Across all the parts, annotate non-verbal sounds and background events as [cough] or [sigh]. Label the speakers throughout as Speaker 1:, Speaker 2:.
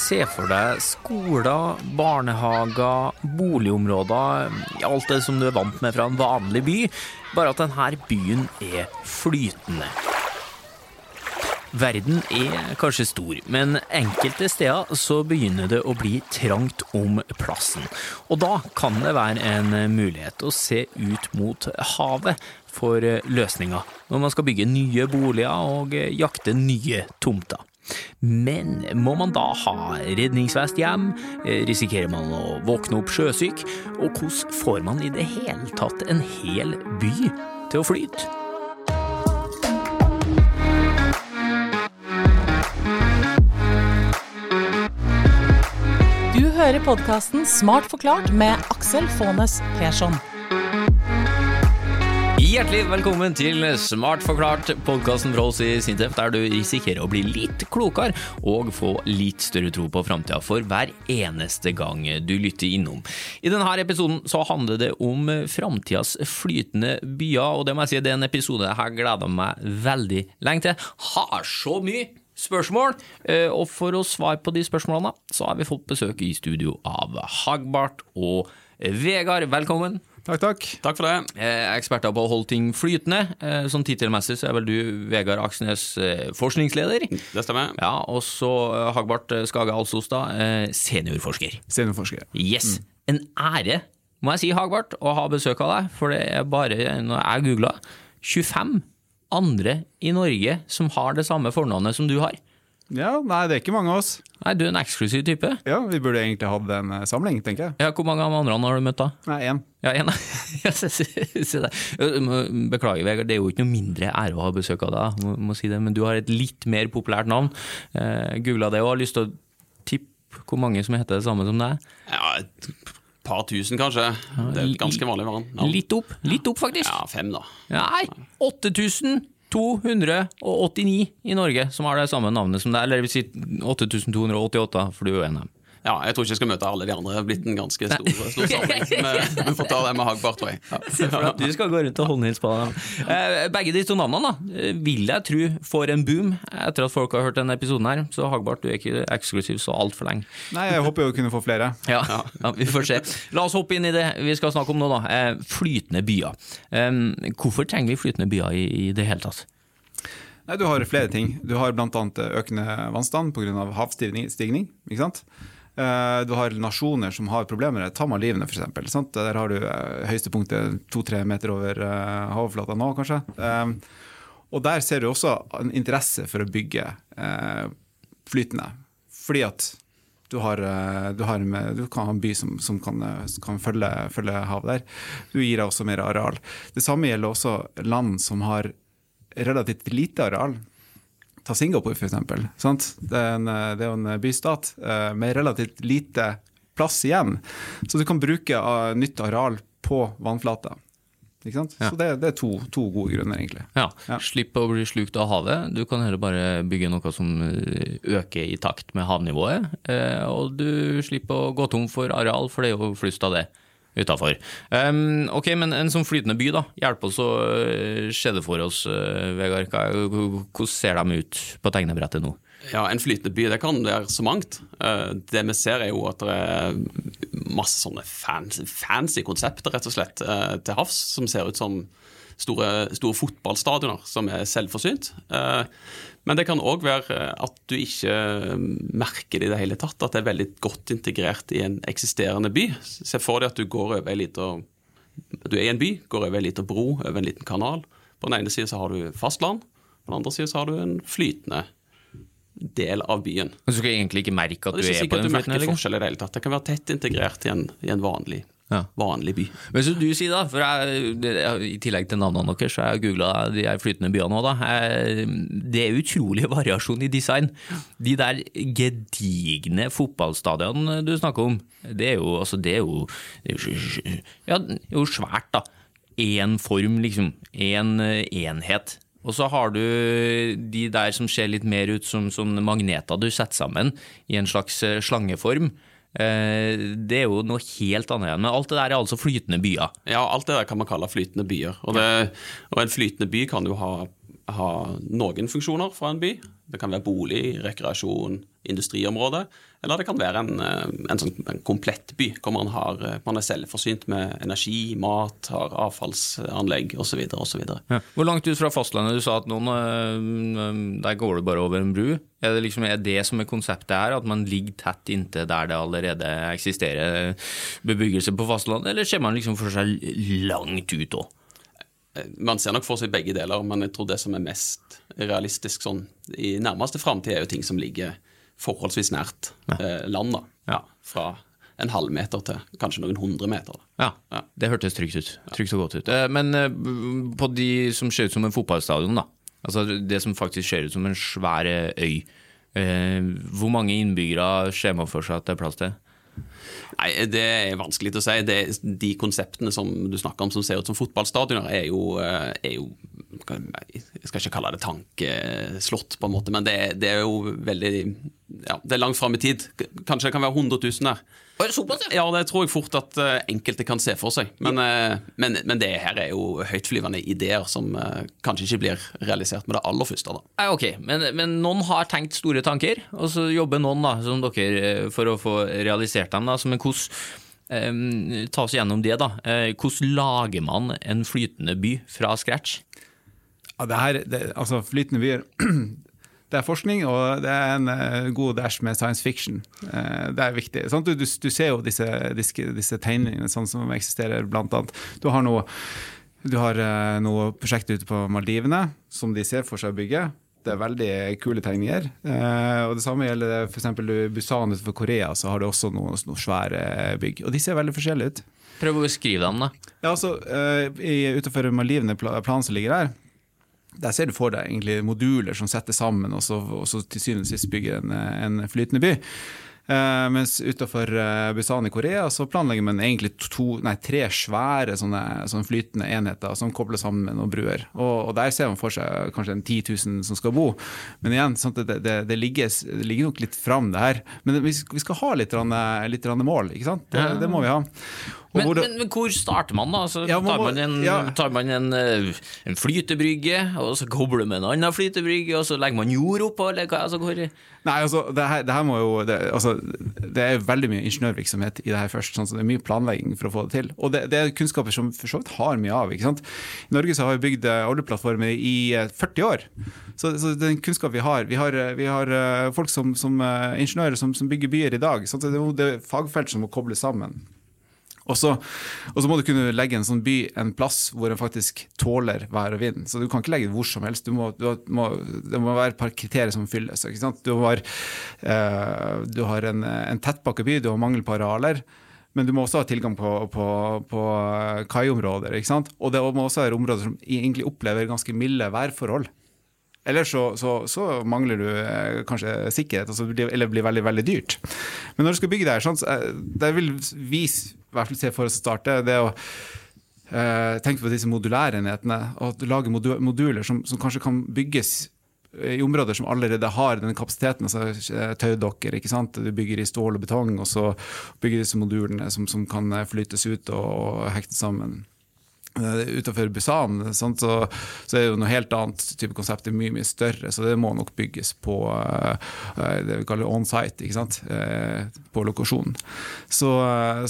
Speaker 1: Se for deg skoler, barnehager, boligområder, alt det som du er vant med fra en vanlig by, bare at denne byen er flytende. Verden er kanskje stor, men enkelte steder så begynner det å bli trangt om plassen. Og da kan det være en mulighet å se ut mot havet for løsninger, når man skal bygge nye boliger og jakte nye tomter. Men må man da ha redningsvest hjem? Risikerer man å våkne opp sjøsyk? Og hvordan får man i det hele tatt en hel by til å flyte?
Speaker 2: Du hører podkasten Smart forklart med Aksel Faanes Persson.
Speaker 1: Hjertelig velkommen til Smart forklart, podkasten fra oss i Sintef, der du risikerer å bli litt klokere og få litt større tro på framtida for hver eneste gang du lytter innom. I denne episoden så handler det om framtidas flytende byer, og det må jeg si det er en episode jeg har gleda meg veldig lenge til. Har så mye spørsmål, eh, og for å svare på de spørsmålene, så har vi fått besøk i studio av Hagbart og Vegard. Velkommen.
Speaker 3: Takk, takk.
Speaker 4: Takk for det.
Speaker 1: Eh, eksperter på å holde ting flytende. Eh, sånn tittelmessig så er vel du Vegard Aksnes, eh, forskningsleder.
Speaker 4: Det stemmer.
Speaker 1: Ja, og så eh, Hagbart Skage Alsostad, eh, seniorforsker.
Speaker 3: Seniorforsker.
Speaker 1: Yes. En ære, må jeg si, Hagbart, å ha besøk av deg, for det er bare, når jeg googla, 25 andre i Norge som har det samme fornavnet som du har.
Speaker 3: Ja, nei, det er ikke mange av oss.
Speaker 1: Nei, du er en eksklusiv type.
Speaker 3: Ja, Vi burde egentlig hatt en eh, samling, tenker jeg.
Speaker 1: Ja, Hvor mange av andre har du møtt, da?
Speaker 3: Nei, én.
Speaker 1: Ja, en. [laughs] Beklager, Vegard, det er jo ikke noe mindre ære å ha besøk av deg, må, må si det, men du har et litt mer populært navn. Eh, Googla det og har lyst til å tippe hvor mange som heter det samme som deg.
Speaker 4: Ja, et par tusen, kanskje. Det er et ganske vanlig navn.
Speaker 1: Litt opp, litt opp faktisk.
Speaker 4: Ja, fem, da.
Speaker 1: Nei, 8289 i Norge som har det samme navnet som deg, eller det vil si 8288, for du er jo en av dem.
Speaker 4: Ja, Jeg tror ikke jeg skal møte alle de andre. Det har blitt en ganske stor, stor samling. Vi [laughs] får ta det med Hagbart, tror jeg.
Speaker 1: Se for deg at du skal gå rundt og håndhilse på dem. Eh, begge de to navnene da, eh, vil jeg tro får en boom etter at folk har hørt denne episoden her. Så Hagbart, du er ikke eksklusiv så altfor lenge.
Speaker 3: Nei, jeg håper jo å kunne få flere.
Speaker 1: Ja, ja, vi får se. La oss hoppe inn i det vi skal snakke om nå, da. Eh, flytende byer. Eh, hvorfor trenger vi flytende byer i, i det hele tatt?
Speaker 3: Nei, Du har flere ting. Du har bl.a. økende vannstand pga. havstigning. ikke sant? Eh, Du har nasjoner som har problemer. Ta Malivene, f.eks. Der har du eh, høyeste punktet to-tre meter over eh, havoverflata nå, kanskje. Og der ser du også en interesse for å bygge flytende. Fordi at du, har, du, har du kan ha en by som, som kan, kan følge, følge havet der. Du gir deg også mer areal. Det samme gjelder også land som har relativt lite areal. Ta Singapore, eksempel. Det, er en, eh, det er en bystat eh, med relativt lite plass igjen. Så du kan bruke eh, nytt areal på vannflata. Ikke sant?
Speaker 1: Ja.
Speaker 3: Så det, det er to, to gode grunner, egentlig.
Speaker 1: Ja,
Speaker 3: Ja.
Speaker 1: Slipp å bli slukt av havet. Du kan heller bare bygge noe som eh, øker i takt med havnivået. eh, Og du slipper å gå tom for areal, for det er jo flust av det utafor. Um, ok, men en sånn flytende by, da. Hjelp oss å uh, se det for oss, uh, Vegard. Hvordan ser de ut på tegnebrettet nå?
Speaker 4: Ja, En flytende by det kan være så mangt. Eh, Det vi ser, er jo at det er masse sånne fancy, fancy konsepter rett og slett eh, til havs, som ser ut som store, store fotballstadioner som er selvforsynt. Eh, Men det kan òg være eh, at du ikke merker det i det hele tatt, at det er veldig godt integrert i en eksisterende by. Se for deg at du går over ei lita Du er i en by, går over ei lita bro, over en liten kanal. På den ene så har du fastland, på den andre så har du en flytende del av byen.
Speaker 1: Du skal egentlig ikke merke at du
Speaker 4: er
Speaker 1: er på den
Speaker 4: du
Speaker 1: flytende?
Speaker 4: merker
Speaker 1: Eller?
Speaker 4: forskjell i det hele tatt. Det kan være tett integrert i en, i en vanlig,
Speaker 1: Ja.
Speaker 4: vanlig by.
Speaker 1: Men som du sier da, for jeg, I tillegg til navnene deres, så har jeg googla de flytende byene òg. Det er utrolig [laughs] variasjon i design. De der gedigne fotballstadionene du snakker om, det er jo, altså, det er jo, det er jo, ja, det er jo svært, da. Én form, liksom. Én enhet. Og så har du de der som ser litt mer ut som som magneter du setter sammen i en slags eh, slangeform. Eh, Det er jo noe helt annet. Men alt det der er altså flytende byer.
Speaker 4: Ja, alt det der kan man kalle flytende byer. Og, det, og en flytende by kan jo ha ha noen funksjoner fra en by. Det kan være bolig, rekreasjon, industriområde. Eller det kan være en, eh, en, sånn, en komplett by, hvor man, har, eh, man er selvforsynt med energi, mat, har avfallsanlegg osv.
Speaker 1: Ja. Hvor langt ut fra fastlandet du sa at noen, øh, der går det bare over en bru? Er det, liksom, er det som er konseptet her, at man ligger tett inntil der det allerede eksisterer bebyggelse på fastlandet, eller ser man liksom for seg langt ut òg?
Speaker 4: Man ser nok for seg begge deler, men jeg tror det som er mest realistisk sånn i nærmeste framtid, er jo ting som ligger forholdsvis nært eh, land. da.
Speaker 1: Ja.
Speaker 4: Fra en halvmeter til kanskje noen hundre meter.
Speaker 1: Ja,
Speaker 4: Ja.
Speaker 1: det hørtes trygt ut. Trygt og godt ut. Eh, Men eh, på de som ser ut som en fotballstadion, da. Altså det som faktisk ser ut som en svær eh, øy. eh, Hvor mange innbyggere ser man for seg at det er plass til?
Speaker 4: Nei, Det er vanskelig å si. Det, de konseptene som du snakker om som ser ut som fotballstadioner, er jo, eh, er jo Jeg skal ikke kalle det tankeslott, på en måte, men det, det er jo veldig ja, Det er langt fram i tid. Kanskje det kan være 100 000 der. Ja, det tror jeg fort at eh, enkelte kan se for seg. Men, eh, men, men det her er jo høytflyvende ideer som eh, kanskje ikke blir realisert med det aller første. da.
Speaker 1: Ok, men, men noen har tenkt store tanker, og så jobber noen da, som dere for å få realisert dem. Da. som hvordan eh, Ta oss gjennom det, da. Hvordan lager man en flytende by fra scratch?
Speaker 3: Ja, det her, det, altså Flytende byer [clears throat] Det er forskning, og det er en eh, god dash med science fiction. Eh, det er viktig. Sant? Du, du, du ser jo disse, disse, disse tegningene sånn som eksisterer, blant annet. Du har noe, du har, eh, noe prosjekt ute på Maldivene som de ser for seg å bygge. Det er veldig kule tegninger. Og Det samme gjelder f.eks. Busan utenfor Korea, så har du også noen, noen svære bygg. Og de ser veldig forskjellige ut.
Speaker 1: Prøv å beskrive dem, da.
Speaker 3: Ja, altså, uh, Utenfor Maldivene, pla- planen som ligger der, der ser du for deg egentlig moduler som setter sammen, og så, og så til syvende og sist bygger en, en flytende by. Uh, mens utenfor uh, Busan i Korea så planlegger man egentlig to, nei, tre svære sånne, sånne flytende enheter som kobler sammen med noen bruer. Og, og der ser man for seg kanskje en 10 000 som skal bo. Men igjen, sånn det, det, det, ligger, det ligger nok litt fram, det her. Men vi vi skal ha litt, rann, litt rann mål, ikke sant? Det, det må vi ha.
Speaker 1: Men,
Speaker 3: hvor
Speaker 1: men, men hvor starter man, da? Så
Speaker 3: Ja, man
Speaker 1: tar, man en,
Speaker 3: ja.
Speaker 1: tar man en, eh, en flytebrygge, og så kobler man en annen flytebrygge, og så legger man jord oppå? Eller hva? Altså, hvor,
Speaker 3: Nei, altså, det her, det her må jo det, altså, det er veldig mye ingeniørvirksomhet i det her først. Sånn, så det er mye planlegging for å få det til. Og det, det er kunnskaper som for så vidt har mye av. ikke sant? I Norge så har vi bygd eh, oljeplattformer i eh, 40 år. Så, så den kunnskap vi har Vi har, eh, vi har eh, folk som, som eh, ingeniører som, som bygger byer i dag. Så det er jo det fagfelt som må kobles sammen. Og så, og så må du kunne legge en sånn by en plass hvor den faktisk tåler vær og vind. Så du kan ikke legge det hvor som helst. Du må, du må, det må være et par kriterier som fylles. Du har, eh, du har en, en tettpakket by, du har mangel på arealer. Men du må også ha tilgang på, på, på kaiområder. ikke sant? Og det må også være områder som egentlig opplever ganske milde værforhold. Ellers så, så, så mangler du eh, kanskje sikkerhet, altså eller blir veldig veldig dyrt. Men når du skal bygge der, sånn, så, eh, det vil vi i hvert fall se for oss å starte, det å eh, tenke på disse modulære enhetene. Og lager modu moduler som, som kanskje kan bygges i områder som allerede har den kapasiteten. altså Taudokker. Du bygger i stål og betong, og så bygger disse modulene som, som kan flyttes ut og, og hektes sammen. Uh, Utenfor Busan så, så er det jo noe helt annet type konsept. Det er mye mye større, så det må nok bygges på uh, uh, det vi kaller on-site, ikke sant? På lokasjonen. Så,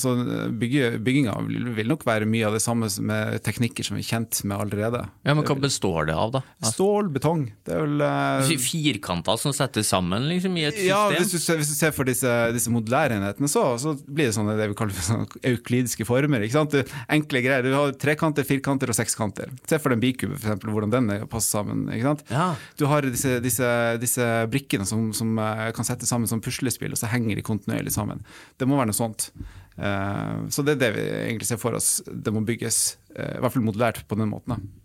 Speaker 3: så bygginga vil, nok være mye av det samme med teknikker som vi er kjent med allerede.
Speaker 1: ja, men hva består det av, da?
Speaker 3: Stål, betong. Det er vel uh,
Speaker 1: Firkanter som settes sammen liksom, i et system?
Speaker 3: ja, hvis du, hvis du ser for disse, disse modulære enhetene, så, så blir det sånne det vi kaller sånne euklidiske former. ikke sant? Enkle greier. Du har trekanter, firkanter og sekskanter. Se for deg en bikube, for eksempel, hvordan den er passer sammen.
Speaker 1: Ja.
Speaker 3: Du har disse, disse, disse brikkene som, som eh, kan settes sammen som puslespill, og så henger de kontinuerlig sammen. Det må være noe sånt. Eh, så det er det vi egentlig ser for oss. Det må bygges, eh, i hvert fall modulært på den måten. da.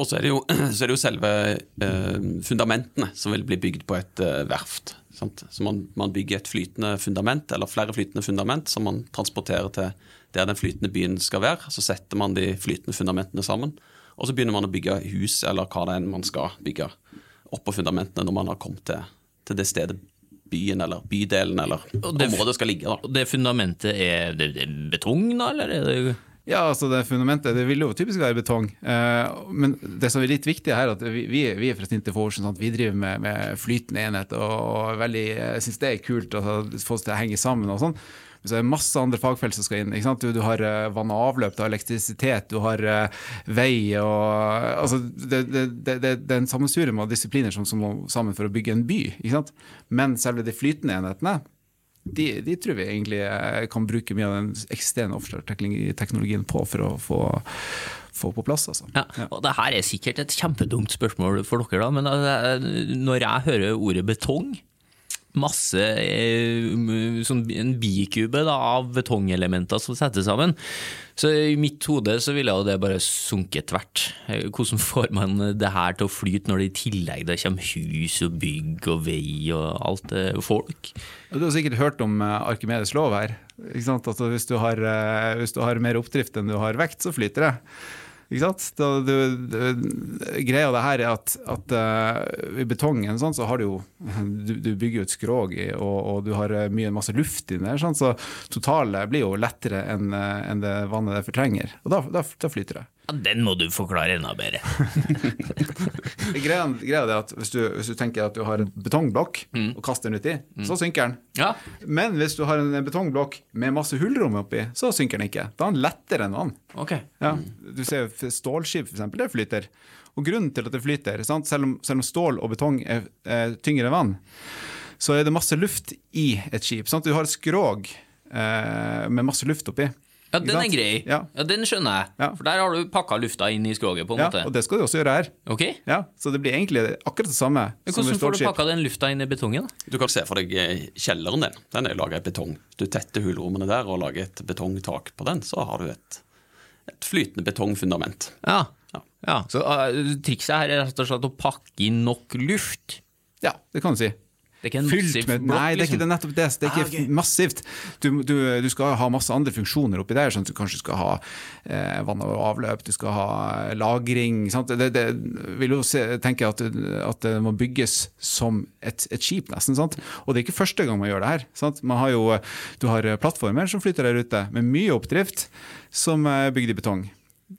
Speaker 4: Og så er det jo, [clears throat] så er det jo selve eh, fundamentene som vil bli bygd på et eh, verft. Sant? Så man, man bygger et flytende fundament, eller flere flytende fundament, som man transporterer til der den flytende byen skal være. Så setter man de flytende fundamentene sammen. Og så begynner man å bygge hus, eller hva det er man skal bygge, oppå fundamentene når man har kommet til, til det stedet byen eller bydelen eller
Speaker 1: det-
Speaker 4: området skal ligge. da.
Speaker 1: Og det fundamentet, er det, det betong, da, eller er det
Speaker 3: Ja, altså det fundamentet det vil jo typisk være betong. Eh, men det som er litt viktig her, er at vi, vi, er fra Sinte Forsen, sånn vi driver med, med flytende enhet og, og veldig, jeg syns det er kult å få oss til å henge sammen. og sånn. Men så er det masse andre fagfelt som skal inn. Du, du har eh, vann og avløp, du har elektrisitet, du har eh, vei og altså, det, det, det, det er en sammensurium av disipliner som, som må sammen for å bygge en by. Men selve de flytende enhetene de, de, tror vi egentlig eh, kan bruke mye av den eksisterende offshore-teknologien på for å få, få på plass. Altså.
Speaker 1: Ja, og det her er sikkert et kjempedumt spørsmål for dere, da, men når jeg hører ordet betong masse eh, sånn en bikube da, av betongelementer som settes sammen. Så i mitt hode så ville det bare sunket tvert. Hvordan får man det her til å flyte når det i tillegg det kommer hus og bygg og vei og alt det folk?
Speaker 3: Du har sikkert hørt om Arkimedes lov her. Altså, hvis, du har, hvis du har mer oppdrift enn du har vekt, så flyter det. Ikke sant? Da, du, du, greia det her er at, at uh, i betongen sånn, så har du jo [laughs] Du, du bygger jo et skrog i, og, og, du har eh, mye masse luft inni der, sånn, så totalet blir jo lettere enn uh, en det vannet det fortrenger. Og da, da, da flyter det.
Speaker 1: Ja, den må du forklare enda bedre. [laughs]
Speaker 3: greia, greia er at hvis du, hvis du, tenker at du har en betongblokk mm. og kaster den uti, mm. så synker den.
Speaker 1: Ja.
Speaker 3: Men hvis du har en betongblokk med masse hullrom oppi, så synker den ikke. Da er den lettere enn vann.
Speaker 1: Okay.
Speaker 3: Ja. Du ser stålskip, f.eks. Det flyter. Og grunnen til at det flyter, selv om, selv, om, stål og betong er, er tyngre enn vann, så er det masse luft i et skip. Sant? Du har et skrog eh, med masse luft oppi.
Speaker 1: Ja, den er grei. Ja. ja. Den skjønner jeg. Ja. For der har du pakka lufta inn i skroget. på en
Speaker 3: ja,
Speaker 1: måte.
Speaker 3: Og det skal du også gjøre her.
Speaker 1: Ok.
Speaker 3: Ja, Så det blir egentlig akkurat det samme.
Speaker 1: Men hvordan får du pakka den lufta inn i betongen?
Speaker 4: Du kan se for deg eh, kjelleren din. Den er laga i betong. Du tetter hulrommene der og lager et betongtak på den, så har du et, et flytende betongfundament.
Speaker 1: Ja. ja. Så uh, trikset her er rett og slett å pakke inn nok luft?
Speaker 3: Ja, det kan du si.
Speaker 1: Det er ikke en blokk?
Speaker 3: Nei, det er ikke det nettopp det. Det er ikke ah, okay. massivt. Du, du, du, skal ha masse andre funksjoner oppi der. sånn at Du kanskje skal ha eh, vann og avløp, du skal ha lagring. Det, det, vil jo se, tenke at, at, det må bygges som et, et skip, nesten. Sant? Og det er ikke første gang man gjør det her. Sant? Man har jo, du har plattformer som flyter der ute, med mye oppdrift, som er bygd i betong.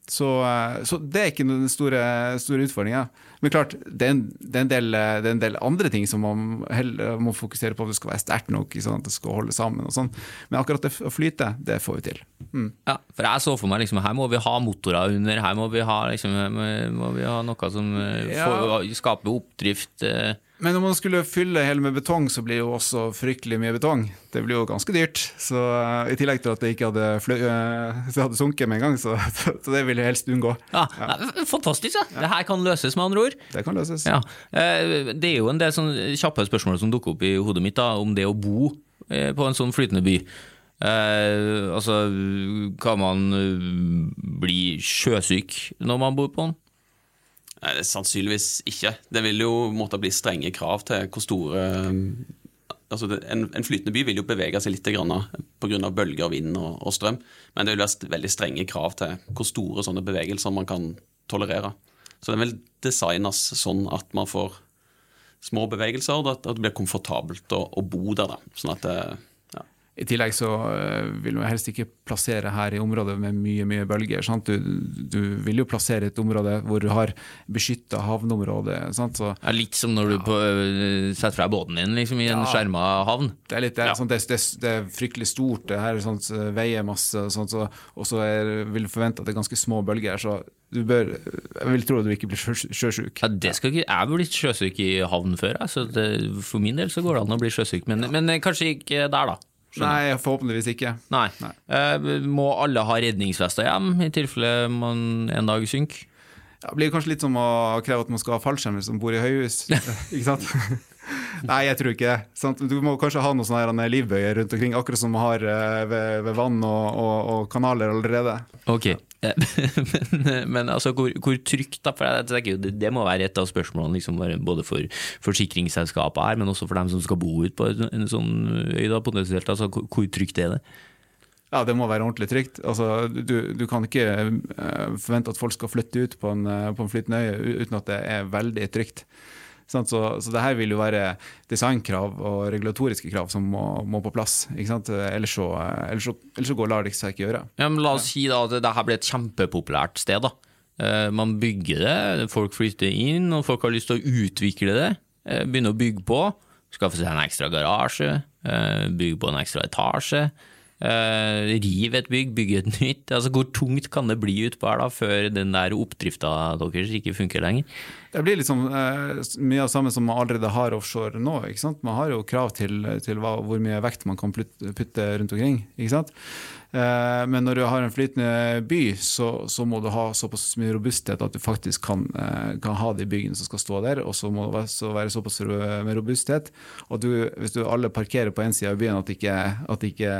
Speaker 3: Så, eh, så, det er ikke den store, store utfordringa. Men klart, det er, en, det, er del, det er, en, del, andre ting som man heller må fokusere på. At det skal være sterkt nok, sånn at det skal holde sammen. og sånn. Men akkurat det å flyte, det får vi til.
Speaker 1: Mm. Ja, for jeg så for meg liksom, her må vi ha motorer under, her må vi ha, liksom, må vi ha noe som eh, ja. får, skaper oppdrift. Eh.
Speaker 3: Men om man skulle fylle hele med betong, så blir det jo også fryktelig mye betong. Det blir jo ganske dyrt. Så uh, I tillegg til at det ikke hadde, flø [laughs] uh, hadde sunket med en gang, [laughs] så, så, det vil jeg helst unngå.
Speaker 1: Ja, ja. Fantastisk. Ja. Det her kan løses, med andre ord.
Speaker 3: Det kan løses.
Speaker 1: Ja. Uh, det er jo en del sånn kjappe spørsmål som dukker opp i hodet mitt da, om det å bo på en sånn flytende by. altså, kan man bli sjøsyk når man bor på den?
Speaker 4: Nei, Sannsynligvis ikke. Det vil jo måtte bli strenge krav til hvor store altså en, en, flytende by vil jo bevege seg litt pga. bølger, vind og, strøm. Men det vil være veldig strenge krav til hvor store sånne bevegelser man kan tolerere. Så den vil designes sånn at man får små bevegelser, og at det blir komfortabelt å, å bo der. Da. Sånn at det,
Speaker 3: i tillegg så eh, vil man helst ikke plassere her i området med mye mye bølger. Du, du, vil jo plassere et område hvor du har beskytta havneområde. Så,
Speaker 1: ja, litt som når du ja. på, eh, setter fra båten din liksom, i en ja, skjerma havn.
Speaker 3: Det er, litt, det, er, sånn, det, det er, fryktelig stort, det her sånt, veier masse, sånt, så, og så vil du forvente at det er ganske små bølger. så du bør, jeg vil tro at du ikke blir sjøsjuk.
Speaker 1: Ja, det skal ikke, jeg er blitt sjøsyk i havn før, så det, for min del så går det an å bli sjøsyk. Men, men kanskje ikke der, da.
Speaker 3: Skjønner. Nei, forhåpentligvis ikke.
Speaker 1: Nei. Nei. Eh, må alle ha redningsvester hjem, i tilfelle man en dag synker?
Speaker 3: Ja, det blir kanskje litt som å kreve at man skal ha fallskjermer som bor i høyhus. [laughs] ikke sant? Nei, jeg tror ikke det. Du må kanskje ha noen sånne livbøyer rundt omkring, akkurat som man har eh, ved, ved vann og, og, og, kanaler allerede.
Speaker 1: Ok, [laughs] men, men, altså, hvor, hvor trygt da? For jeg tenker, det, det må være et av spørsmålene liksom, både for forsikringsselskapet her, men også for dem som skal bo ute på en sånn øy. da, potensielt, altså, hvor, hvor trygt er det?
Speaker 3: Ja, det må være ordentlig trygt. Altså, du, du, kan ikke uh, forvente at folk skal flytte ut på en, på en flytende øy uten at det er veldig trygt. Så, så det her vil jo være designkrav og regulatoriske krav som må, må på plass. Ellers, så, ellers, så, ellers så går lar det seg ikke gjøre.
Speaker 1: Ja, la oss si da at dette blir et kjempepopulært sted. da. Eh, Man bygger det, folk flytter inn, og folk har lyst til å utvikle det. eh, Begynne å bygge på. Skaffe seg en ekstra garasje, eh, bygge på en ekstra etasje. Eh, Rive et bygg, bygge et [laughs] nytt. Altså Hvor tungt kan det bli utpå her da, før den der oppdrifta deres ikke funker lenger?
Speaker 3: Det blir liksom uh, mye av det samme som man allerede har offshore nå. ikke sant? Man har jo krav til, til hva, hvor mye vekt man kan putte, rundt omkring. ikke sant? Uh, men når du har en flytende by, så, så må du ha såpass mye robusthet at du faktisk kan, kan ha de byggene som skal stå der. Og så må det være, være såpass med robusthet at du, hvis du alle parkerer på én side av byen, at ikke, at ikke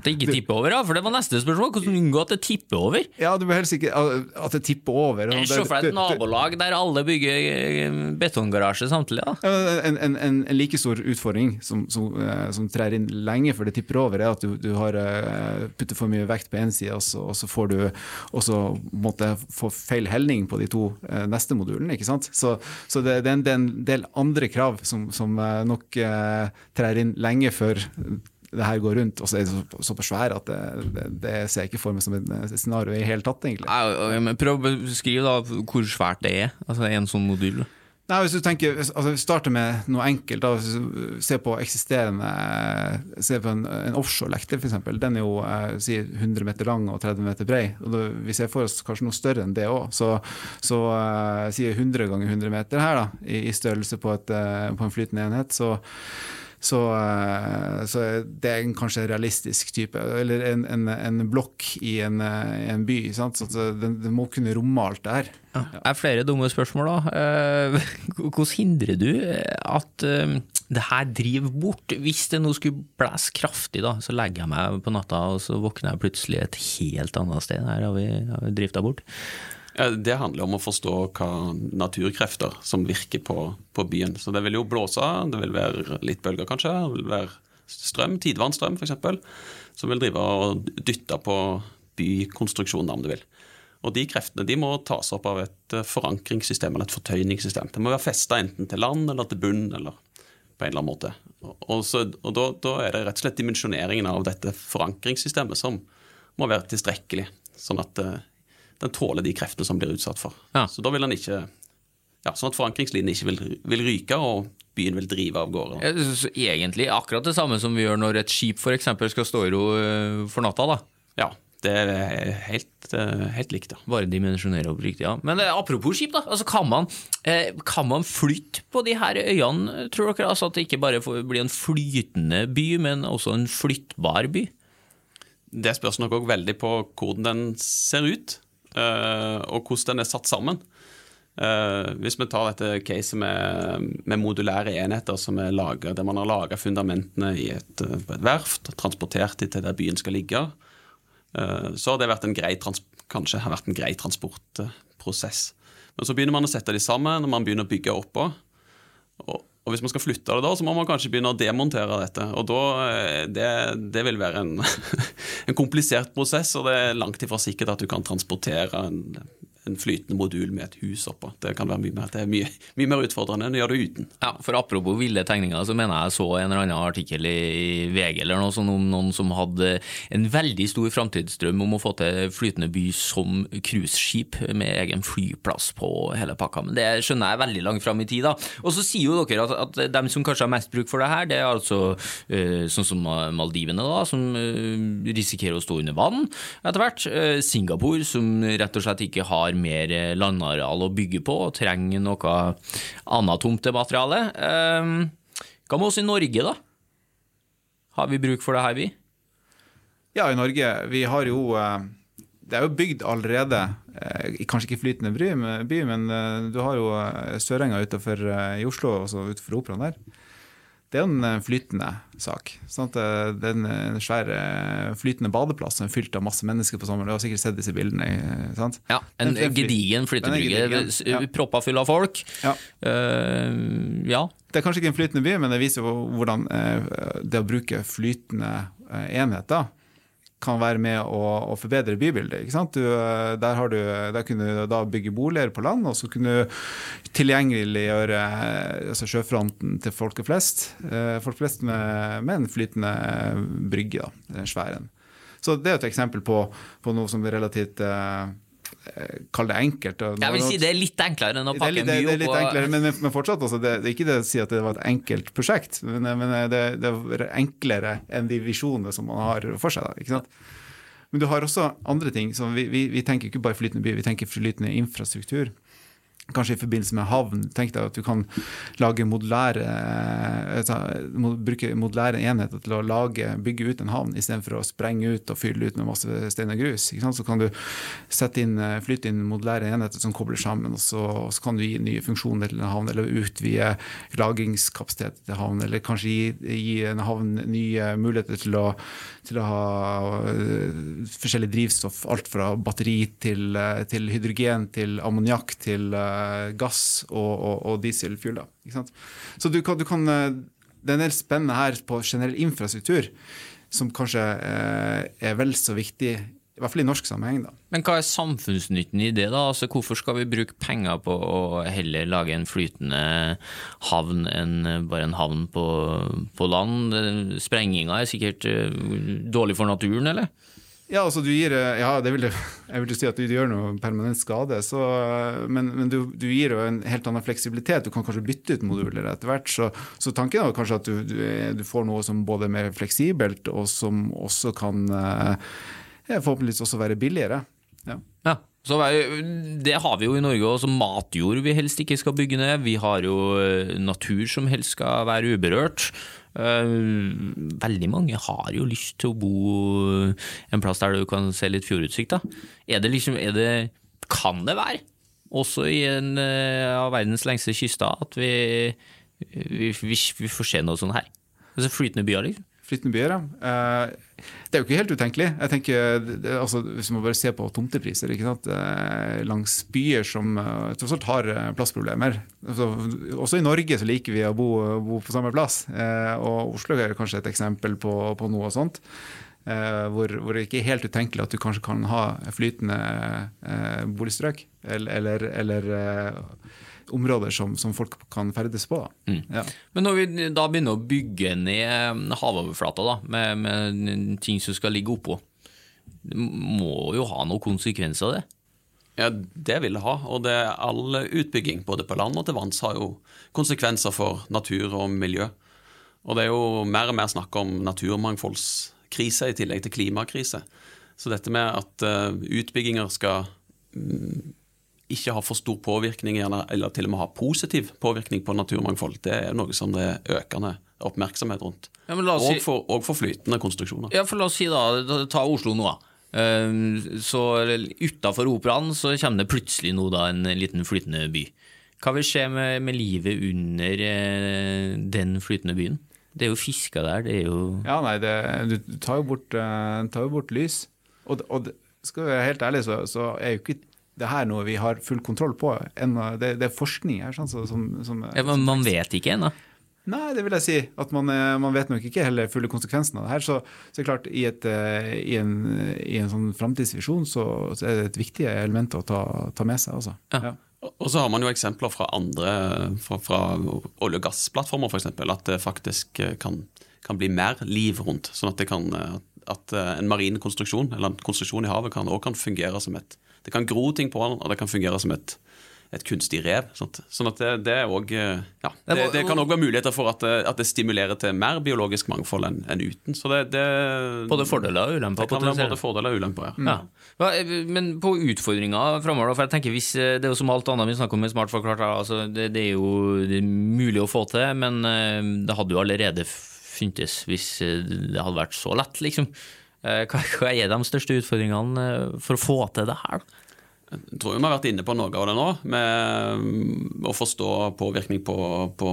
Speaker 1: At det ikke tipper over, da? For det var neste spørsmål. Hvordan unngå at det tipper over?
Speaker 3: Ja, du vil helst ikke at det tipper over.
Speaker 1: Se for deg et nabolag der alle bygger eh, betonggarasje samtidig.
Speaker 3: Ja, En, en, en, like stor utfordring som, som, eh, som trær inn lenge før det tipper over, er at du, du har eh, putter for mye vekt på én side, og så, og så får du også måtte få feil helning på de to eh, neste modulene. ikke sant? Så, så det, det, er en, del andre krav som, som eh, nok eh, trær inn lenge før det her går rundt, og så er det så- såpass svært at det, det, det ser jeg ikke for meg som et scenario i det hele tatt, egentlig.
Speaker 1: Nei, men Prøv å beskrive da hvor svært det er, altså en sånn modul.
Speaker 3: Nei, hvis du tenker, altså Vi starter med noe enkelt. da, Se på eksisterende Se på en, en offshore-lekter, f.eks. Den er jo eh, si 100 meter lang og 30 meter brei. og da, Vi ser for oss kanskje noe større enn det òg. Så, så eh, sier 100 ganger 100 meter her da, i, i størrelse på, et, eh, på en flytende enhet. så så, eh, så det er en kanskje realistisk type. Eller en, en, en blokk i en, eh, en by. Sant? Så den, den må kunne romme alt det her.
Speaker 1: Det er flere dumme spørsmål, da. Eh, [laughs] Hvordan hindrer du at det her driver bort? Hvis det nå skulle blæse kraftig, da, så legger jeg meg på natta, og så våkner jeg plutselig et helt annet sted. Her har vi, har vi drifta bort.
Speaker 4: Det handler om å forstå hva naturkrefter som virker på, på byen. Så det vil jo blåse, det vil være litt bølger kanskje, det vil være strøm, tidvannstrøm f.eks., som vil drive og dytte på bykonstruksjonen, om du vil. Og de kreftene de må tas opp av et forankringssystem eller et fortøyningssystem. Det må være festa enten til land eller til bunn eller på en eller annen måte. Og, så, og da, da er det rett og slett dimensjoneringen av dette forankringssystemet som må være tilstrekkelig, sånn at eh, den tåler de kreftene som blir utsatt for.
Speaker 1: Ja.
Speaker 4: Så da vil den ikke ja, Sånn at forankringslinjen ikke vil, vil ryke, og byen vil drive av gårde.
Speaker 1: Jeg synes Egentlig akkurat det samme som vi gjør når et skip eksempel skal stå i ro eh, for natta. da.
Speaker 4: Ja, det er helt, eh, helt likt, ja.
Speaker 1: Bare dimensjonere opp riktig, ja. Men eh, apropos skip, da. Altså, kan, man, kan man flytte på de her øyene, tror dere? Altså At det ikke bare blir en flytende by, men også en flyttbar by?
Speaker 4: Det spørs nok òg veldig på hvordan den ser ut, og hvordan den er satt sammen. Eh, hvis vi tar dette caset med, med modulære enheter som er laget, der man har laga fundamentene et, eh, på et verft, transportert de til der byen skal ligge, eh, så har det vært en grei kanskje har vært en grei transportprosess. Men så begynner man å sette de sammen, og man begynner å bygge oppå. Og, og hvis man skal flytte det da, så må man kanskje begynne å demontere dette. Og da, eh, det, det vil være en, [laughs] en komplisert prosess, og det er langt ifra sikkert at du kan transportere en, en flytende modul med et hus oppå. Det kan være mye mer, det er mye, mye mer utfordrende enn å gjøre det uten.
Speaker 1: Ja, for Apropos ville tegninger, så mener jeg så en eller annen artikkel i i VG eller noe sånt om noen som hadde en veldig stor framtidsdrøm om å få til flytende by som cruiseskip med egen flyplass på hele pakka. Men det skjønner jeg veldig langt fram i tid. da. Og så sier jo dere at, at dem som kanskje har mest bruk for det her, det er altså eh, sånn som Maldivene, da, som eh, risikerer å stå under vann etter hvert. Eh, Singapore, som rett og slett ikke har mer eh, landareal å bygge på, og trenger noe annet tomtemateriale. Eh, hva med oss i Norge, da? Har vi bruk for det her, vi?
Speaker 3: Ja, i Norge. Vi har jo eh, Det er jo bygd allerede, eh, kanskje ikke flytende by, men, du har jo Sørenga utenfor i Oslo, altså utenfor Operaen der. Det er en eh, flytende sak. Sant? Eh, Det er en, svær eh, flytende badeplass som er fylt av masse mennesker på sommeren. Du har sikkert sett disse bildene. eh, sant?
Speaker 1: Ja, En gedigen flyttebrygge.
Speaker 3: ja.
Speaker 1: Proppa full av folk.
Speaker 3: Ja.
Speaker 1: Uh, ja.
Speaker 3: Det er kanskje ikke en flytende by, men det viser jo hvordan eh, det å bruke flytende eh, enheter kan være med å, å forbedre bybildet. Du, eh, der, du, der kunne du da bygge boliger på land, og så kunne du tilgjengeliggjøre eh, altså sjøfronten til folk flest. Eh, folk flest med, med en flytende brygge, da, den svære. Så det er et eksempel på, på noe som er relativt Kall det enkelt.
Speaker 1: Jeg vil si det er litt enklere enn å pakke mye opp.
Speaker 3: det er litt enklere, men, men fortsatt, altså, det, det er ikke det å si at det var et enkelt prosjekt. Men, men det, det er enklere enn de visjonene som man har for seg. Da, ikke sant? Men du har også andre ting. vi, vi, vi tenker ikke bare flytende by, vi tenker flytende infrastruktur kanskje i forbindelse med havn. Tenk deg at du kan lage modulære, altså, bruke modulære enheter til å lage, bygge ut en havn, istedenfor å sprenge ut og fylle ut med masse stein og grus. Så kan du sette inn, flytte inn modulære enheter som kobler sammen, og så, og så, kan du gi nye funksjoner til en havn, eller utvide lagringskapasitet til havn, eller kanskje gi, gi en havn nye muligheter til å, til å ha uh, forskjellig drivstoff. Alt fra batteri til, til hydrogen til ammoniakk til gass og, og, og dieselfuel. Så du kan, du kan, eh, det er en del spennende her på generell infrastruktur, som kanskje eh, er vel så viktig, i hvert fall i norsk sammenheng. da.
Speaker 1: Men hva er samfunnsnytten i det, da? Altså, hvorfor skal vi bruke penger på å heller lage en flytende havn enn bare en havn på, på land? Sprenginga er sikkert eh, dårlig for naturen, eller?
Speaker 3: Ja, altså du gir, ja, det vil, jeg [laughs] vil si at du gjør noe permanent skade, så, men, men du, du, gir jo en helt annen fleksibilitet. Du kan kanskje bytte ut moduler etter hvert. Så, så tanken er kanskje at du, du, du, får noe som både er mer fleksibelt, og som også kan ja, forhåpentligvis også være billigere. Ja.
Speaker 1: ja. Så Det har vi jo i Norge også. Matjord vi helst ikke skal bygge ned. Vi har jo natur som helst skal være uberørt. Veldig mange har jo lyst til å bo en plass der du kan se litt fjordutsikt. Er det liksom, er det, kan det være, også i en av verdens lengste kyster, at vi, vi, vi, vi får se noe sånt her? Altså Flytende byer, liksom?
Speaker 3: Flytende byer. Ja. det er jo ikke helt utenkelig. Jeg tenker, altså, Hvis man bare ser på tomtepriser eh, langs byer som eh, tross alt har plassproblemer. Altså, også i Norge så liker vi å bo, bo på samme plass. og Oslo er kanskje et eksempel på, på noe sånt. Hvor, hvor, det ikke er helt utenkelig at du kanskje kan ha flytende boligstrøk. Eller, eller, eller områder som, som, folk kan ferdes på.
Speaker 1: Mm. Ja. Men når vi da begynner å bygge ned havoverflata da, med, med, ting som skal ligge oppå, det må jo ha noen konsekvenser av det?
Speaker 4: Ja, det vil det ha. Og det, all utbygging både på land og til vanns har jo konsekvenser for natur og miljø. Og det er jo mer og mer snakk om naturmangfoldskrise i tillegg til klimakrise. Så dette med at uh, utbygginger skal um, ikke har for stor påvirkning, eller til og med har positiv påvirkning på naturmangfold, det er noe som det er økende oppmerksomhet rundt. Ja, si, og, for, og, for, flytende konstruksjoner.
Speaker 1: Ja, for La oss si da, ta Oslo nå. da. så Utafor operaen så kommer det plutselig nå da en liten flytende by. Hva vil skje med, med livet under eh, den flytende byen? Det er jo fisker der, det er jo
Speaker 3: Ja, nei, det, du tar jo bort, uh, tar jo bort lys. Og, og skal vi være helt ærlig, så, så er jo ikke det her noe vi har full kontroll på. Det, det er forskning her. Sånn, som, som,
Speaker 1: ja, men man vet ikke ennå?
Speaker 3: Nei, det vil jeg si. At man, eh, man, vet nok ikke heller fulle konsekvensen av det her. Så, så klart, i, et, eh, i, en, i en sånn framtidsvisjon så, så, er det et viktig element å ta, ta med seg. Også. Ja.
Speaker 4: Ja. Og så har man jo eksempler fra andre, fra, fra olje- og gassplattformer f.eks., at det faktisk eh, kan, kan, bli mer liv rundt. Sånn at, det kan, at en marin konstruksjon, eller en konstruksjon i havet, kan, også kan fungere som et det kan gro ting på den, og det kan fungere som et, et kunstig rev. Sånt. Sånn at det, det, også, eh, ja, det, det kan òg være muligheter for at, eh, at, det stimulerer til mer biologisk mangfold enn en uten. Så det,
Speaker 1: både fordeler og ulemper?
Speaker 4: Det kan være både fordeler og ulemper,
Speaker 1: ja. ja. Eh, men på utfordringer framover, for jeg tenker hvis det er jo som alt annet vi snakker om med Smart forklart, altså det, er jo det er mulig å få til, men det hadde jo allerede funtes hvis det hadde vært så lett, liksom. Hva, hva er de største utfordringene for å få til det her?
Speaker 4: Jeg tror vi har vært inne på noe av det nå, med å forstå påvirkning på, på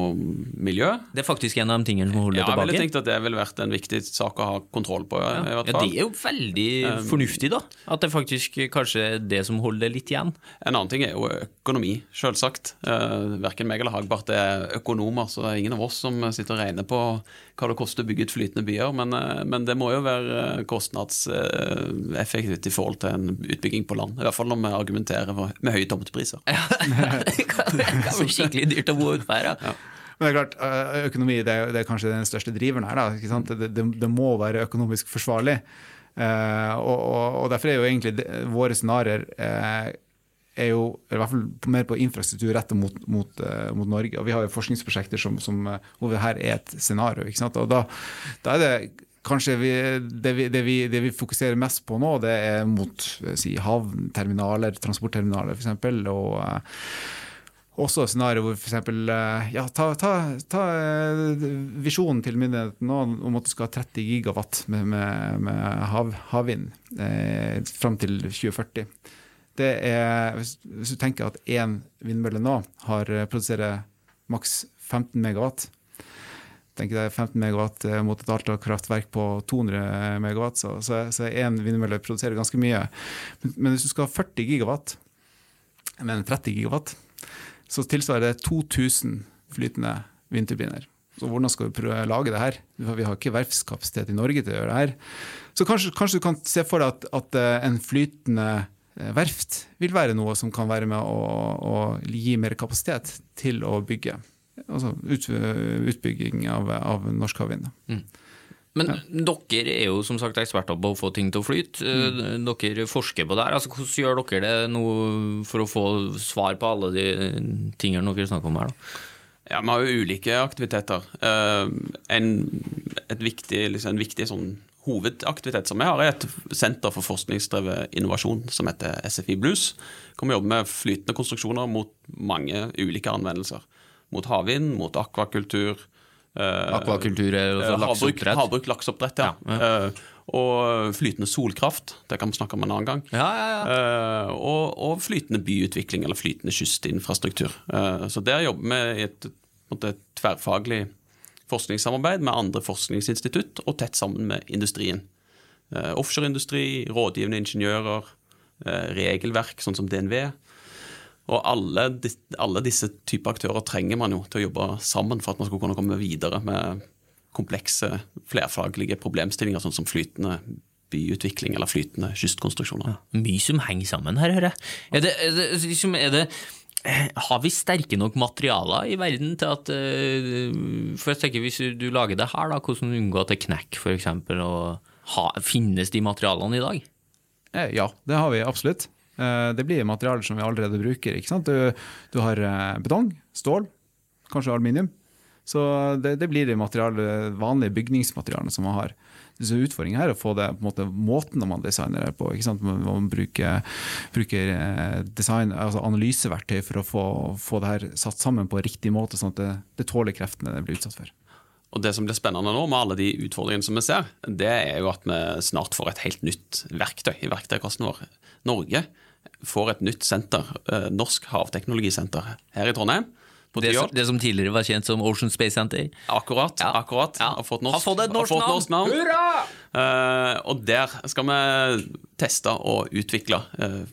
Speaker 4: miljø.
Speaker 1: Det er faktisk en av de tingene som holder
Speaker 4: Ja, jeg ville
Speaker 1: tilbake.
Speaker 4: tenkt at det ville vært en viktig sak å ha kontroll på. i
Speaker 1: Ja,
Speaker 4: hvert
Speaker 1: det er jo veldig fornuftig, da. At det faktisk kanskje er det som holder litt igjen.
Speaker 4: En annen ting er jo økonomi, selvsagt. Eh, verken meg eller Hagbart er økonomer, så det er ingen av oss som sitter og regner på hva det koster å bygge ut flytende byer, men, eh, men det må jo være kostnadseffektivt i forhold til en utbygging på land. I hvert fall når vi argumenterer for- med høye tomtepriser. [laughs]
Speaker 1: det kan det kan bli skikkelig dyrt å bo ute her. Ja.
Speaker 3: Men det er klart, økonomi det er, det er kanskje den største driveren her. Da, ikke sant? Det, det, det må være økonomisk forsvarlig. Eh, og, og, og derfor er jo egentlig det, våre scenarioer eh, er jo i hvert fall mer på infrastruktur rettet mot, mot, eh, mot Norge. Og vi har jo forskningsprosjekter som, som, eh, hvor det her er et scenario. Ikke sant? Og da, da er det kanskje vi, det, vi, det, vi, det vi fokuserer mest på nå, det er mot eh, si, havnterminaler, transportterminaler f.eks. Og eh, også scenario hvor f.eks. Ja, ta, ta, ta eh, visjonen til myndighetene nå om at du skal ha 30 gigawatt med, med, med hav, havvind eh, fram til 2040. Det er, hvis, hvis du tenker at én vindmølle nå har eh, produserer maks 15 megawatt tenker er 15 megawatt eh, mot et Alta-kraftverk på 200 megawatt, så, så, så én vindmølle produserer ganske mye. Men, men hvis du skal ha 40 gigawatt, men 30 gigawatt, så tilsvarer det 2000 flytende vindturbiner. Så hvordan skal vi prøve å lage det her? Vi har ikke verftskapasitet i Norge til å gjøre det her. Så kanskje, kanskje du kan se for deg at, at eh, en flytende eh, verft vil være noe som kan være med å, å gi mer kapasitet til å bygge. Altså ut, utbygging av, av norsk havvind.
Speaker 1: Men dere er jo som sagt eksperter på å få ting til å flyte. Mm. Dere forsker på det her. Altså, hvordan gjør dere det nå for å få svar på alle de tingene dere snakker om her? da?
Speaker 4: Ja, Vi har jo ulike aktiviteter. Eh, en, et viktig, liksom, en viktig sånn hovedaktivitet som vi har, er et senter for forskningsdrevet innovasjon som heter SFI Blues. Kommer jobbe med flytende konstruksjoner mot mange ulike anvendelser. Mot havvind, mot akvakultur. eh,
Speaker 1: Akvakultur er
Speaker 4: eh,
Speaker 1: altså
Speaker 4: havbruk,
Speaker 1: lakseoppdrett?
Speaker 4: ja. ja, ja. Eh, og flytende solkraft. Det kan vi snakke om en annen gang.
Speaker 1: Ja, ja, ja.
Speaker 4: Eh, og, og flytende byutvikling eller flytende kystinfrastruktur. Eh, så der jobber vi i et, et tverrfaglig forskningssamarbeid med andre forskningsinstitutt og tett sammen med industrien. Eh, offshoreindustri, rådgivende ingeniører, eh, regelverk sånn som DNV. Og alle, alle disse typer aktører trenger man jo til å jobbe sammen for at man skal kunne komme videre med komplekse, flerfaglige problemstillinger, sånn som flytende byutvikling eller flytende kystkonstruksjoner.
Speaker 1: Mye som henger sammen her, hører jeg. Er det, er det, liksom, er det har vi sterke nok materialer i verden til at eh, For jeg tenker Hvis du lager det her, da, hvordan unngå at det knekker, f.eks.? Finnes de materialene i dag?
Speaker 3: Eh, Ja, det har vi absolutt. Eh, Det blir materialer som vi allerede bruker. Du, du har eh, betong, stål, kanskje aluminium. Så det, det blir de vanlige bygningsmaterialene som man har. Så Utfordringen her er å få det på en måte, måten man designer det på. man bruker, bruker eh, design, altså analyseverktøy for å få, få det her satt sammen på riktig måte, sånn at det, det tåler kreftene det blir utsatt for.
Speaker 4: Og Det som blir spennende nå, med alle de utfordringene som vi ser, det er jo at vi snart får et helt nytt verktøy i verktøykassen vår. Norge får et nytt senter, eh, Norsk havteknologisenter, her i Trondheim.
Speaker 1: Det som, det som tidligere var kjent som Ocean Space Center?
Speaker 4: Akkurat.
Speaker 1: Ja.
Speaker 4: akkurat.
Speaker 1: Ja.
Speaker 4: Har fått norsk,
Speaker 1: Har fått et norsk
Speaker 4: har fått
Speaker 1: navn.
Speaker 4: norsk navn. Uh, og der skal vi teste og utvikle uh,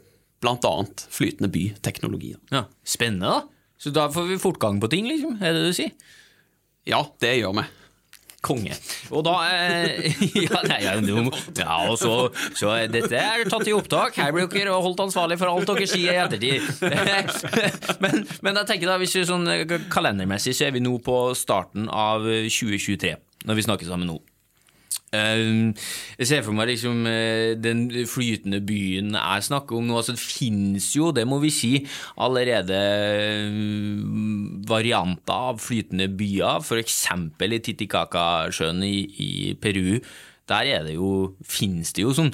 Speaker 4: bl.a. flytende byteknologi.
Speaker 1: Ja, Spennende, da. Så da får vi fortgang på ting, liksom? Er det det du sier?
Speaker 4: Ja, det gjør vi.
Speaker 1: Konge. Og da eh, [laughs] ja, nei, ja, no, ja, og så, så er dette er tatt i opptak. Her blir dere holdt ansvarlig for alt dere sier i ettertid. [laughs] men, men jeg tenker da, hvis vi sånn eh, kalendermessig så er vi nå på starten av 2023, når vi snakker sammen nå. Eh, Jeg ser for meg liksom eh, den flytende byen jeg snakker om nå. Altså, det finnes jo, det må vi si, allerede eh, varianter av flytende byer. F.eks. i Titicacasjøen i, i Peru. Der er det jo, finnes det jo sånn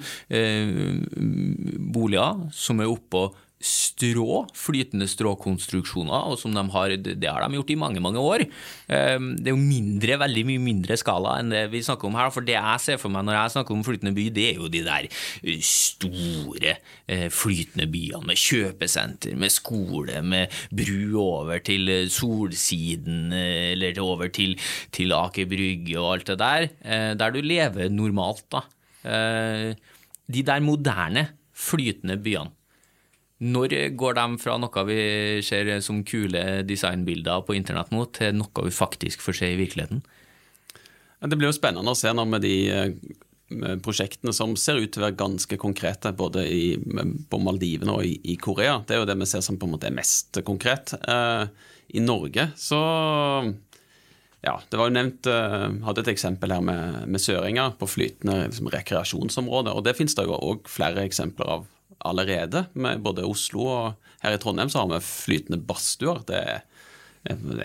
Speaker 1: boliger som er oppå strå, flytende stråkonstruksjoner, og som de har, det har de gjort i mange mange år. Ehm, det er jo mindre, veldig mye mindre skala enn det vi snakker om her. For det jeg ser for meg når jeg snakker om flytende by, det er jo de der eh, store eh, flytende byene med kjøpesenter, med skole, med bru over til eh, Solsiden eller over til, til Aker Brygge og alt det der, der du lever normalt, da. De der moderne, flytende byene. Når går de fra noe vi ser som kule designbilder på internett nå, til noe vi faktisk får se i virkeligheten?
Speaker 4: Det blir jo spennende å se nå med de eh, prosjektene som ser ut til å være ganske konkrete, både i, på Maldivene og i, i, Korea. Det er jo det vi ser som på en måte er mest konkret. Eh, I Norge så ja, det var jo nevnt uh, hadde et eksempel her med, med Søringa på flytende liksom, rekreasjonsområder. og Det finnes det jo òg flere eksempler av allerede. Med både Oslo og her i Trondheim så har vi flytende badstuer. Det er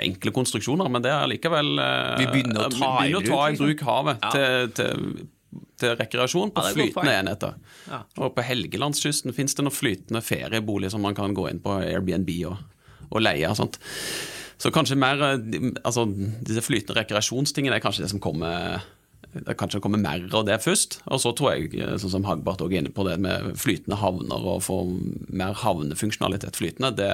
Speaker 4: enkle konstruksjoner, men det er likevel
Speaker 1: eh, Vi begynner å ta,
Speaker 4: begynner i, bruk, å ta i bruk havet ja. til, til, til, rekreasjon på ja, flytende enheter. Ja. Og på Helgelandskysten finnes det noen flytende ferieboliger som man kan gå inn på Airbnb og, og leie. og sånt. Så kanskje mer eh, altså, Disse flytende rekreasjonstingene er kanskje det som kommer det kanskje kommer mer av det først. Og så tror jeg, sånn som Hagbart også er inne på, det med flytende havner og få mer havnefunksjonalitet flytende, det,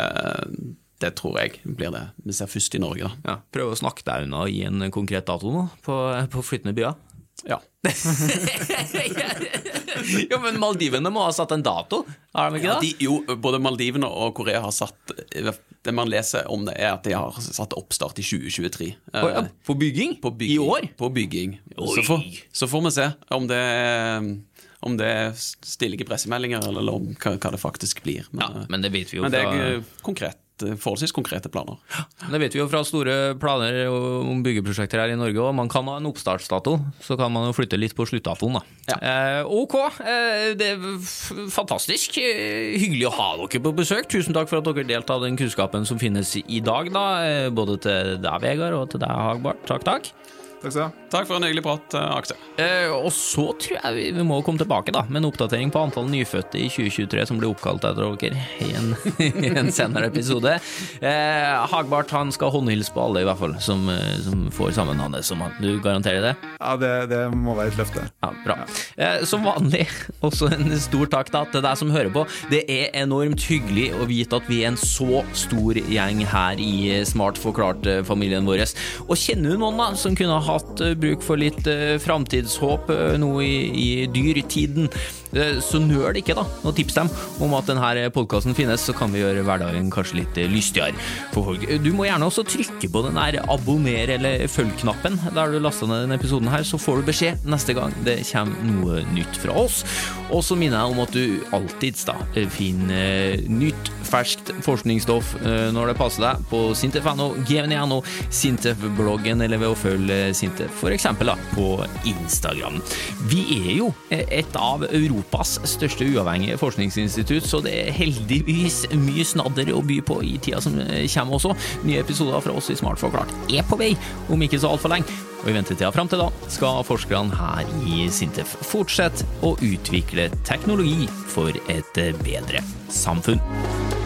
Speaker 4: det tror jeg blir det vi ser først i Norge.
Speaker 1: da. Ja, Prøv å snakke deg unna og gi en konkret dato nå på, på flytende byer.
Speaker 4: Ja. [laughs]
Speaker 1: jo, men Maldivene må ha satt en dato, har de ikke ja,
Speaker 4: det? jo, både Maldivene og Korea har satt Det man leser om det, er at de har satt oppstart i 2023.
Speaker 1: På, ja, på, bygging?
Speaker 4: på bygging?
Speaker 1: I år?
Speaker 4: På bygging. Så får, så får, vi se om det om det er stillige pressemeldinger, eller om hva, hva det faktisk blir.
Speaker 1: Men, ja, men det vet vi jo
Speaker 4: men det er konkret. Eh, forholdsvis konkrete planer.
Speaker 1: Det vet vi jo fra store planer om byggeprosjekter her i Norge, og man kan ha en oppstartsdato. Så kan man jo flytte litt på sluttdatoen, da. Ja. Eh, ok, eh, det er fantastisk. Eh, hyggelig å ha dere på besøk. Tusen takk for at dere delte av den kunnskapen som finnes i dag, da. Eh, både til deg, Vegard, og til deg, Hagbart. Takk, takk.
Speaker 3: Takk, skal
Speaker 4: Takk for en hyggelig prat, eh, Aksel.
Speaker 1: Eh, og så tror jeg vi må komme tilbake da, med en oppdatering på antall nyfødte i 2023 som blir oppkalt etter dere i en, [laughs] en senere episode. Eh, Hagbart han skal håndhilse på alle, i hvert fall, som, eh, som får samme navnet som han. Du garanterer det?
Speaker 3: Ja, det, det må være et løfte.
Speaker 1: Ja, Bra. Eh, som vanlig, [laughs] også en stor takk da til deg som hører på. Det er enormt hyggelig å vite at vi er en så stor gjeng her i Smart forklart-familien vår. Og kjenner du noen da som kunne ha hatt eh, bruk for litt eh, framtidshåp eh, nå i, i dyrtiden, så nøl ikke, da. Og tips dem om at denne podkasten finnes, så kan vi gjøre hverdagen kanskje litt lystigere for folk. Du må gjerne også trykke på den der abonner eller følg-knappen der du lasta ned denne episoden her, så får du beskjed neste gang det kommer noe nytt fra oss. Og så minner jeg om at du alltids da finner nytt, ferskt forskningsstoff når det passer deg på sintef.no, gvn.no, Sintef-bloggen eller ved å følge Sintef, f.eks. på Instagram. Vi er jo et av Europas største uavhengige forskningsinstitutt, så det er heldigvis mye snadder å by på i tida som kommer også. Nye episoder fra oss i Smart forklart er på vei om ikke så altfor lenge. Og i ventetida fram til da skal forskerne her i Sintef fortsette å utvikle teknologi for et bedre samfunn.